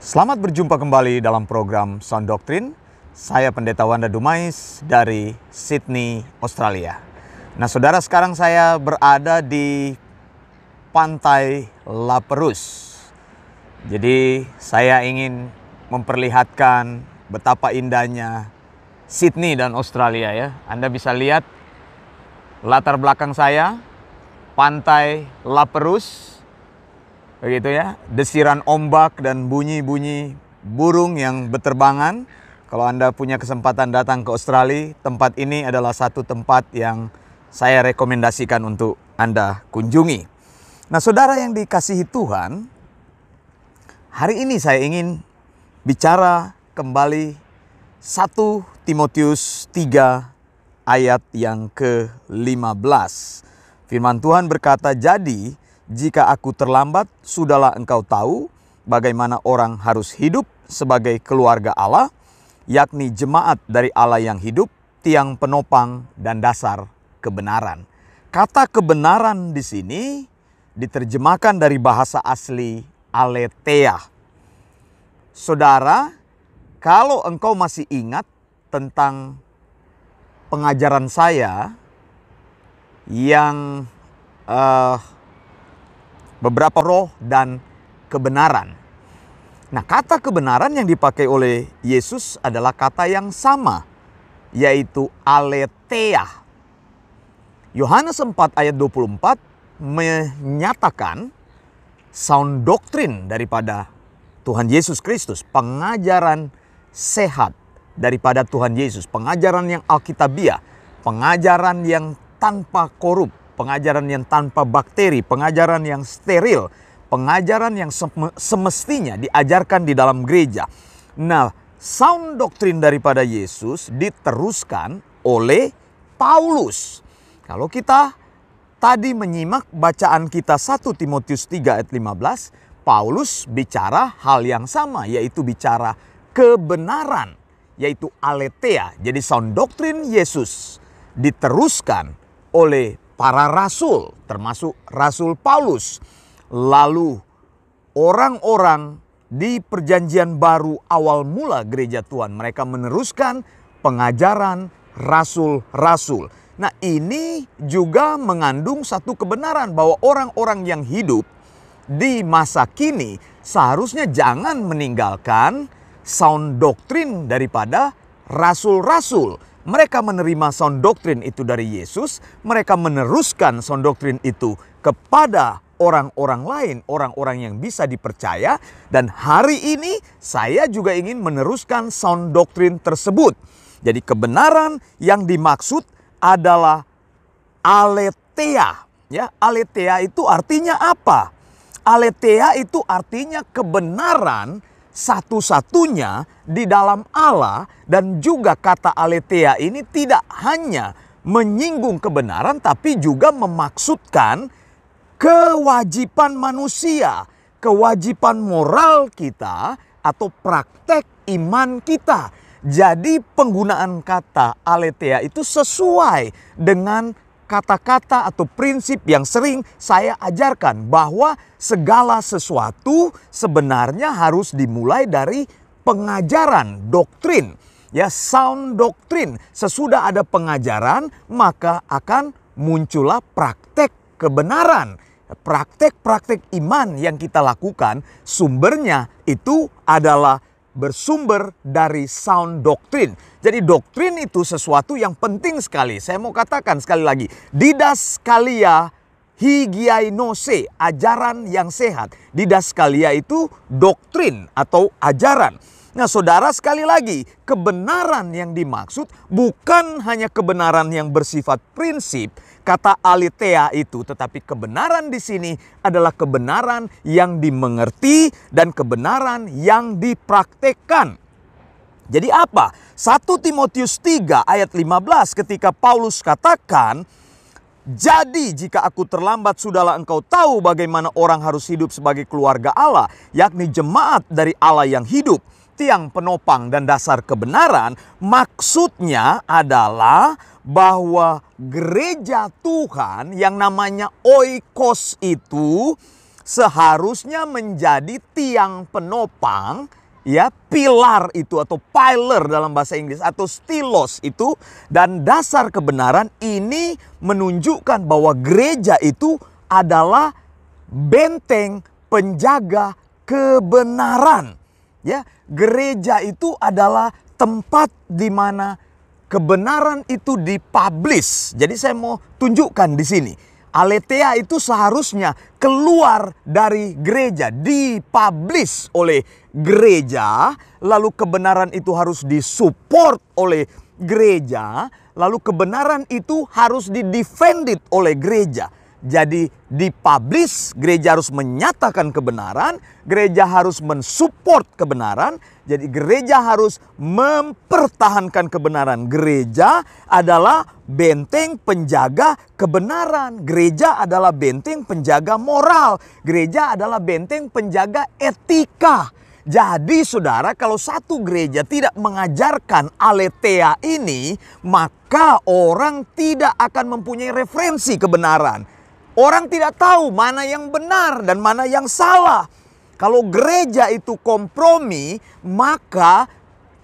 Selamat berjumpa kembali dalam program Sound Doctrine. Saya Pendeta Wanda Dumais dari Sydney, Australia. Nah, saudara, sekarang saya berada di pantai La Perus. Jadi, saya ingin memperlihatkan betapa indahnya Sydney dan Australia ya. Anda bisa lihat latar belakang saya, pantai La Perus, begitu ya, desiran ombak dan bunyi-bunyi burung yang berterbangan. Kalau Anda punya kesempatan datang ke Australia, tempat ini adalah satu tempat yang saya rekomendasikan untuk Anda kunjungi. Nah, saudara yang dikasihi Tuhan, hari ini saya ingin bicara kembali 1 Timotius 3 ayat yang ke-15. Firman Tuhan berkata, "Jadi jika aku terlambat, sudahlah engkau tahu bagaimana orang harus hidup sebagai keluarga Allah, yakni jemaat dari Allah yang hidup, tiang penopang dan dasar kebenaran." Kata kebenaran di sini diterjemahkan dari bahasa asli aletheia. Saudara, kalau engkau masih ingat tentang pengajaran saya yang uh, beberapa roh dan kebenaran. Nah, kata kebenaran yang dipakai oleh Yesus adalah kata yang sama, yaitu aletheia. Yohanes 4 ayat 24 menyatakan sound doktrin daripada Tuhan Yesus Kristus, pengajaran sehat daripada Tuhan Yesus, pengajaran yang alkitabiah, pengajaran yang tanpa korup, pengajaran yang tanpa bakteri, pengajaran yang steril, pengajaran yang semestinya diajarkan di dalam gereja. Nah, sound doktrin daripada Yesus diteruskan oleh Paulus. Kalau kita tadi menyimak bacaan kita 1 Timotius 3 ayat 15, Paulus bicara hal yang sama yaitu bicara kebenaran yaitu aletheia. Jadi sound doktrin Yesus diteruskan oleh para rasul, termasuk Rasul Paulus. Lalu orang-orang di perjanjian baru awal mula gereja Tuhan, mereka meneruskan pengajaran rasul-rasul. Nah, ini juga mengandung satu kebenaran bahwa orang-orang yang hidup di masa kini seharusnya jangan meninggalkan sound doktrin daripada rasul-rasul mereka menerima sound doktrin itu dari Yesus, mereka meneruskan sound doktrin itu kepada orang-orang lain, orang-orang yang bisa dipercaya dan hari ini saya juga ingin meneruskan sound doktrin tersebut. Jadi kebenaran yang dimaksud adalah aletheia. Ya, aletheia itu artinya apa? Aletheia itu artinya kebenaran satu-satunya di dalam Allah dan juga kata aletheia ini tidak hanya menyinggung kebenaran tapi juga memaksudkan kewajiban manusia, kewajiban moral kita atau praktek iman kita. Jadi penggunaan kata aletheia itu sesuai dengan kata-kata atau prinsip yang sering saya ajarkan bahwa segala sesuatu sebenarnya harus dimulai dari pengajaran doktrin. Ya sound doktrin. Sesudah ada pengajaran maka akan muncullah praktek kebenaran. Praktek-praktek iman yang kita lakukan sumbernya itu adalah bersumber dari sound doktrin. Jadi doktrin itu sesuatu yang penting sekali. Saya mau katakan sekali lagi, didaskalia higiainose, ajaran yang sehat. Didaskalia itu doktrin atau ajaran. Nah saudara sekali lagi, kebenaran yang dimaksud bukan hanya kebenaran yang bersifat prinsip, kata alitea itu, tetapi kebenaran di sini adalah kebenaran yang dimengerti dan kebenaran yang dipraktekkan. Jadi apa? 1 Timotius 3 ayat 15 ketika Paulus katakan, jadi jika aku terlambat sudahlah engkau tahu bagaimana orang harus hidup sebagai keluarga Allah, yakni jemaat dari Allah yang hidup tiang penopang dan dasar kebenaran, maksudnya adalah bahwa gereja Tuhan yang namanya oikos itu seharusnya menjadi tiang penopang ya pilar itu atau pilar dalam bahasa Inggris atau stilos itu. Dan dasar kebenaran ini menunjukkan bahwa gereja itu adalah benteng penjaga kebenaran ya gereja itu adalah tempat di mana kebenaran itu dipublish jadi saya mau tunjukkan di sini Aletheia itu seharusnya keluar dari gereja, dipublish oleh gereja, lalu kebenaran itu harus disupport oleh gereja, lalu kebenaran itu harus didefended oleh gereja. Jadi dipublish, gereja harus menyatakan kebenaran, gereja harus mensupport kebenaran, jadi gereja harus mempertahankan kebenaran. Gereja adalah benteng penjaga kebenaran. Gereja adalah benteng penjaga moral. Gereja adalah benteng penjaga etika. Jadi saudara kalau satu gereja tidak mengajarkan aletheia ini, maka orang tidak akan mempunyai referensi kebenaran. Orang tidak tahu mana yang benar dan mana yang salah. Kalau gereja itu kompromi, maka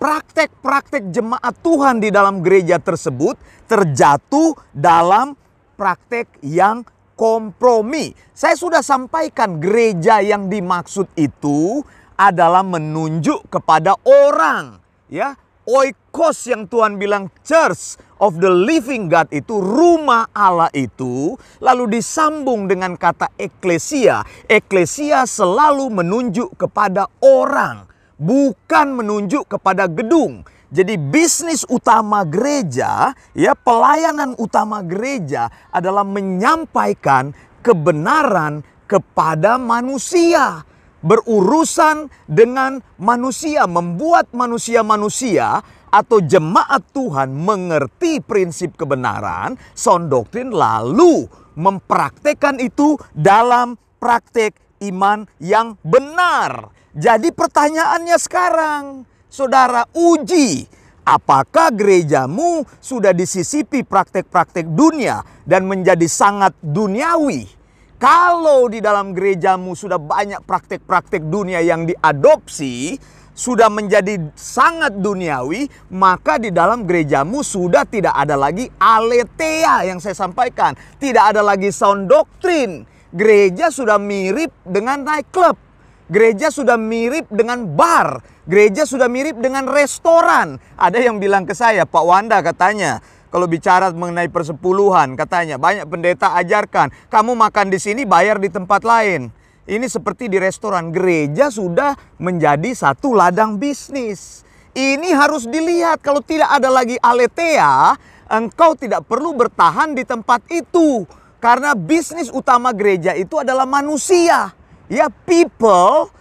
praktek-praktek jemaat Tuhan di dalam gereja tersebut terjatuh dalam praktek yang kompromi. Saya sudah sampaikan gereja yang dimaksud itu adalah menunjuk kepada orang, ya. Oikos yang Tuhan bilang church of the living God itu rumah Allah itu lalu disambung dengan kata eklesia. Eklesia selalu menunjuk kepada orang, bukan menunjuk kepada gedung. Jadi bisnis utama gereja, ya pelayanan utama gereja adalah menyampaikan kebenaran kepada manusia berurusan dengan manusia, membuat manusia-manusia atau jemaat Tuhan mengerti prinsip kebenaran, sound doktrin lalu mempraktekkan itu dalam praktek iman yang benar. Jadi pertanyaannya sekarang, saudara uji apakah gerejamu sudah disisipi praktek-praktek dunia dan menjadi sangat duniawi? Kalau di dalam gerejamu sudah banyak praktek-praktek dunia yang diadopsi, sudah menjadi sangat duniawi, maka di dalam gerejamu sudah tidak ada lagi aletheia yang saya sampaikan. Tidak ada lagi sound doktrin. Gereja sudah mirip dengan nightclub. Gereja sudah mirip dengan bar. Gereja sudah mirip dengan restoran. Ada yang bilang ke saya, Pak Wanda katanya, kalau bicara mengenai persepuluhan, katanya banyak pendeta ajarkan, kamu makan di sini bayar di tempat lain. Ini seperti di restoran, gereja sudah menjadi satu ladang bisnis. Ini harus dilihat kalau tidak ada lagi aletheia, engkau tidak perlu bertahan di tempat itu. Karena bisnis utama gereja itu adalah manusia. Ya people,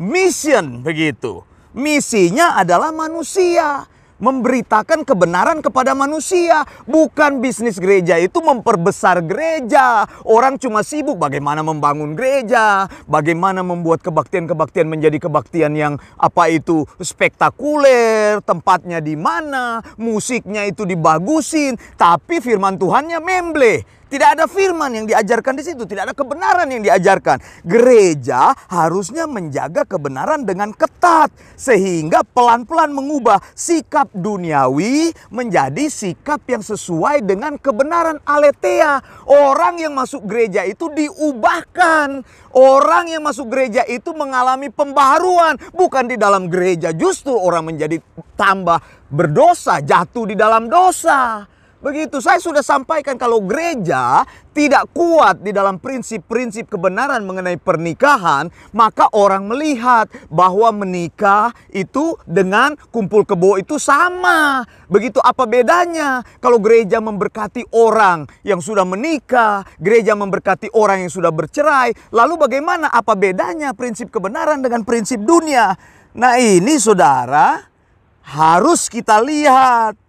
mission begitu. Misinya adalah manusia memberitakan kebenaran kepada manusia. Bukan bisnis gereja itu memperbesar gereja. Orang cuma sibuk bagaimana membangun gereja, bagaimana membuat kebaktian-kebaktian menjadi kebaktian yang apa itu spektakuler, tempatnya di mana, musiknya itu dibagusin, tapi firman Tuhannya memble. Tidak ada firman yang diajarkan di situ, tidak ada kebenaran yang diajarkan. Gereja harusnya menjaga kebenaran dengan ketat sehingga pelan-pelan mengubah sikap duniawi menjadi sikap yang sesuai dengan kebenaran aletheia. Orang yang masuk gereja itu diubahkan. Orang yang masuk gereja itu mengalami pembaharuan, bukan di dalam gereja. Justru orang menjadi tambah berdosa, jatuh di dalam dosa. Begitu saya sudah sampaikan kalau gereja tidak kuat di dalam prinsip-prinsip kebenaran mengenai pernikahan, maka orang melihat bahwa menikah itu dengan kumpul kebo itu sama. Begitu apa bedanya? Kalau gereja memberkati orang yang sudah menikah, gereja memberkati orang yang sudah bercerai, lalu bagaimana apa bedanya prinsip kebenaran dengan prinsip dunia? Nah, ini saudara harus kita lihat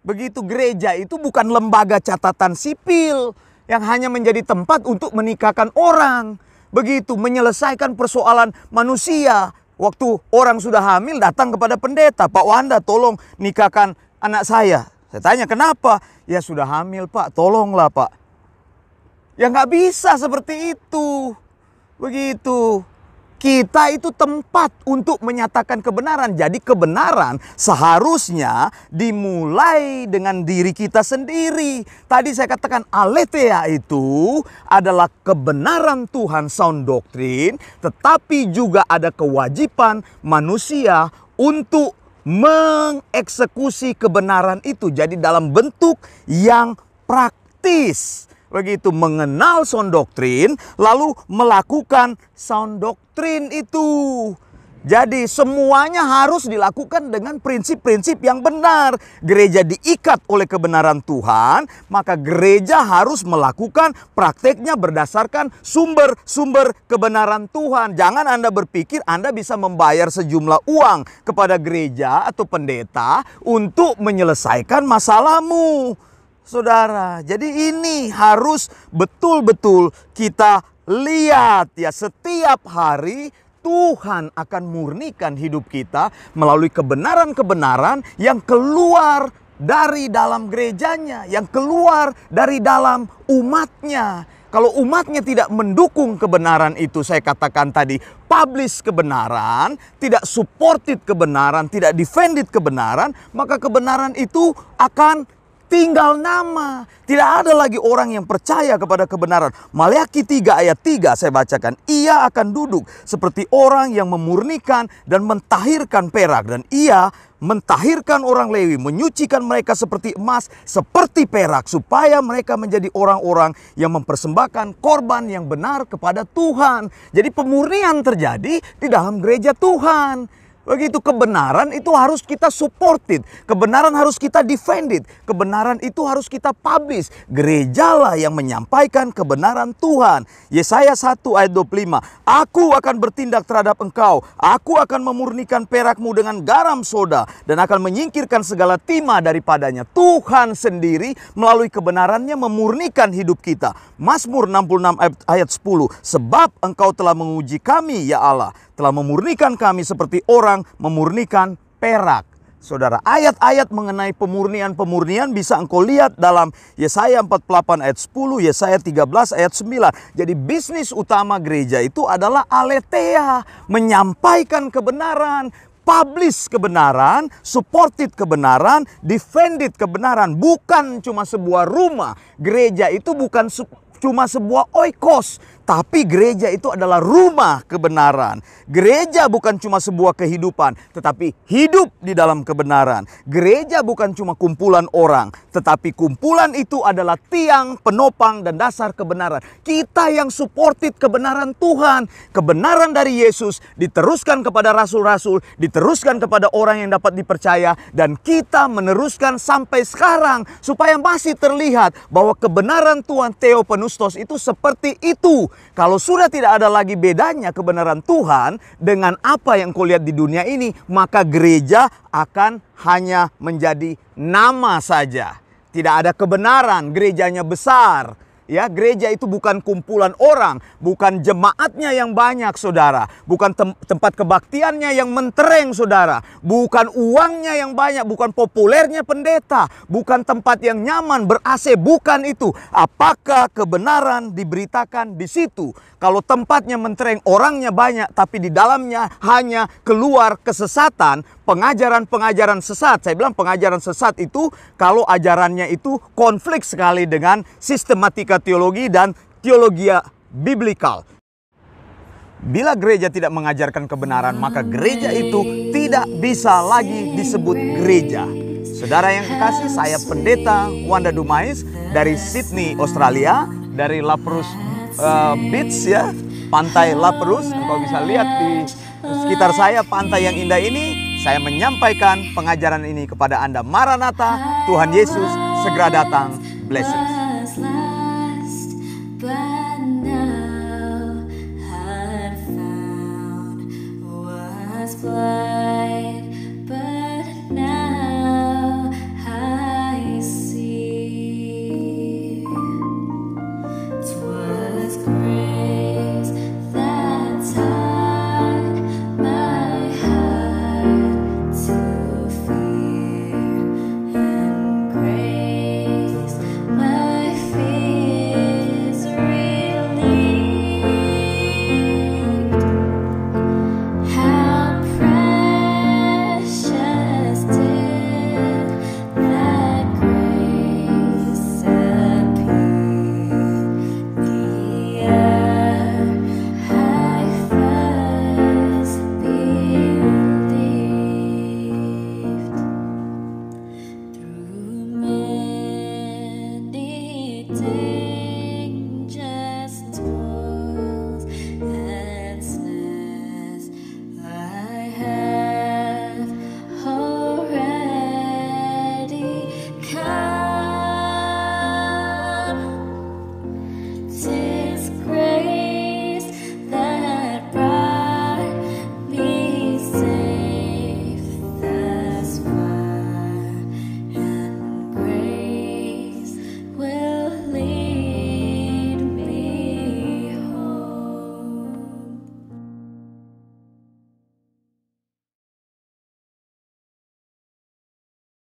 Begitu gereja itu bukan lembaga catatan sipil yang hanya menjadi tempat untuk menikahkan orang. Begitu menyelesaikan persoalan manusia. Waktu orang sudah hamil datang kepada pendeta, Pak Wanda tolong nikahkan anak saya. Saya tanya kenapa? Ya sudah hamil Pak, tolonglah Pak. Ya nggak bisa seperti itu. Begitu. Kita itu tempat untuk menyatakan kebenaran. Jadi kebenaran seharusnya dimulai dengan diri kita sendiri. Tadi saya katakan aletheia itu adalah kebenaran Tuhan sound doctrine, tetapi juga ada kewajiban manusia untuk mengeksekusi kebenaran itu. Jadi dalam bentuk yang praktis begitu mengenal sound doktrin lalu melakukan sound doktrin itu. Jadi semuanya harus dilakukan dengan prinsip-prinsip yang benar. Gereja diikat oleh kebenaran Tuhan, maka gereja harus melakukan prakteknya berdasarkan sumber-sumber kebenaran Tuhan. Jangan Anda berpikir Anda bisa membayar sejumlah uang kepada gereja atau pendeta untuk menyelesaikan masalahmu saudara. Jadi ini harus betul-betul kita lihat ya setiap hari Tuhan akan murnikan hidup kita melalui kebenaran-kebenaran yang keluar dari dalam gerejanya, yang keluar dari dalam umatnya. Kalau umatnya tidak mendukung kebenaran itu, saya katakan tadi, publish kebenaran, tidak supported kebenaran, tidak defended kebenaran, maka kebenaran itu akan tinggal nama. Tidak ada lagi orang yang percaya kepada kebenaran. Maliaki 3 ayat 3 saya bacakan. Ia akan duduk seperti orang yang memurnikan dan mentahirkan perak. Dan ia mentahirkan orang Lewi, menyucikan mereka seperti emas, seperti perak, supaya mereka menjadi orang-orang yang mempersembahkan korban yang benar kepada Tuhan. Jadi pemurnian terjadi di dalam gereja Tuhan. Begitu kebenaran itu harus kita supported. Kebenaran harus kita defended. Kebenaran itu harus kita publish. Gerejalah yang menyampaikan kebenaran Tuhan. Yesaya 1 ayat 25. Aku akan bertindak terhadap engkau. Aku akan memurnikan perakmu dengan garam soda. Dan akan menyingkirkan segala timah daripadanya. Tuhan sendiri melalui kebenarannya memurnikan hidup kita. Mazmur 66 ayat 10. Sebab engkau telah menguji kami ya Allah telah memurnikan kami seperti orang memurnikan perak. Saudara, ayat-ayat mengenai pemurnian-pemurnian bisa engkau lihat dalam Yesaya 48 ayat 10, Yesaya 13 ayat 9. Jadi bisnis utama gereja itu adalah aletheia, menyampaikan kebenaran, publish kebenaran, supported kebenaran, defended kebenaran. Bukan cuma sebuah rumah. Gereja itu bukan cuma sebuah oikos, tapi gereja itu adalah rumah kebenaran. Gereja bukan cuma sebuah kehidupan, tetapi hidup di dalam kebenaran. Gereja bukan cuma kumpulan orang, tetapi kumpulan itu adalah tiang, penopang, dan dasar kebenaran. Kita yang supported kebenaran Tuhan, kebenaran dari Yesus diteruskan kepada rasul-rasul, diteruskan kepada orang yang dapat dipercaya, dan kita meneruskan sampai sekarang supaya masih terlihat bahwa kebenaran Tuhan Theopenustos itu seperti itu kalau sudah tidak ada lagi bedanya kebenaran Tuhan dengan apa yang kau lihat di dunia ini, maka gereja akan hanya menjadi nama saja. Tidak ada kebenaran, gerejanya besar, Ya, gereja itu bukan kumpulan orang, bukan jemaatnya yang banyak, saudara. Bukan tem tempat kebaktiannya yang mentereng, saudara. Bukan uangnya yang banyak, bukan populernya pendeta, bukan tempat yang nyaman, ber-AC, bukan itu. Apakah kebenaran diberitakan di situ? Kalau tempatnya mentereng, orangnya banyak, tapi di dalamnya hanya keluar kesesatan, pengajaran-pengajaran sesat. Saya bilang pengajaran sesat itu kalau ajarannya itu konflik sekali dengan sistematika teologi dan teologi biblikal. Bila gereja tidak mengajarkan kebenaran, maka gereja itu tidak bisa lagi disebut gereja. Saudara yang kekasih, saya pendeta Wanda Dumais dari Sydney, Australia, dari Lapros uh, Beach ya, pantai Lapros. Engkau bisa lihat di sekitar saya pantai yang indah ini saya menyampaikan pengajaran ini kepada Anda. Maranatha, Tuhan Yesus segera datang. Blessings.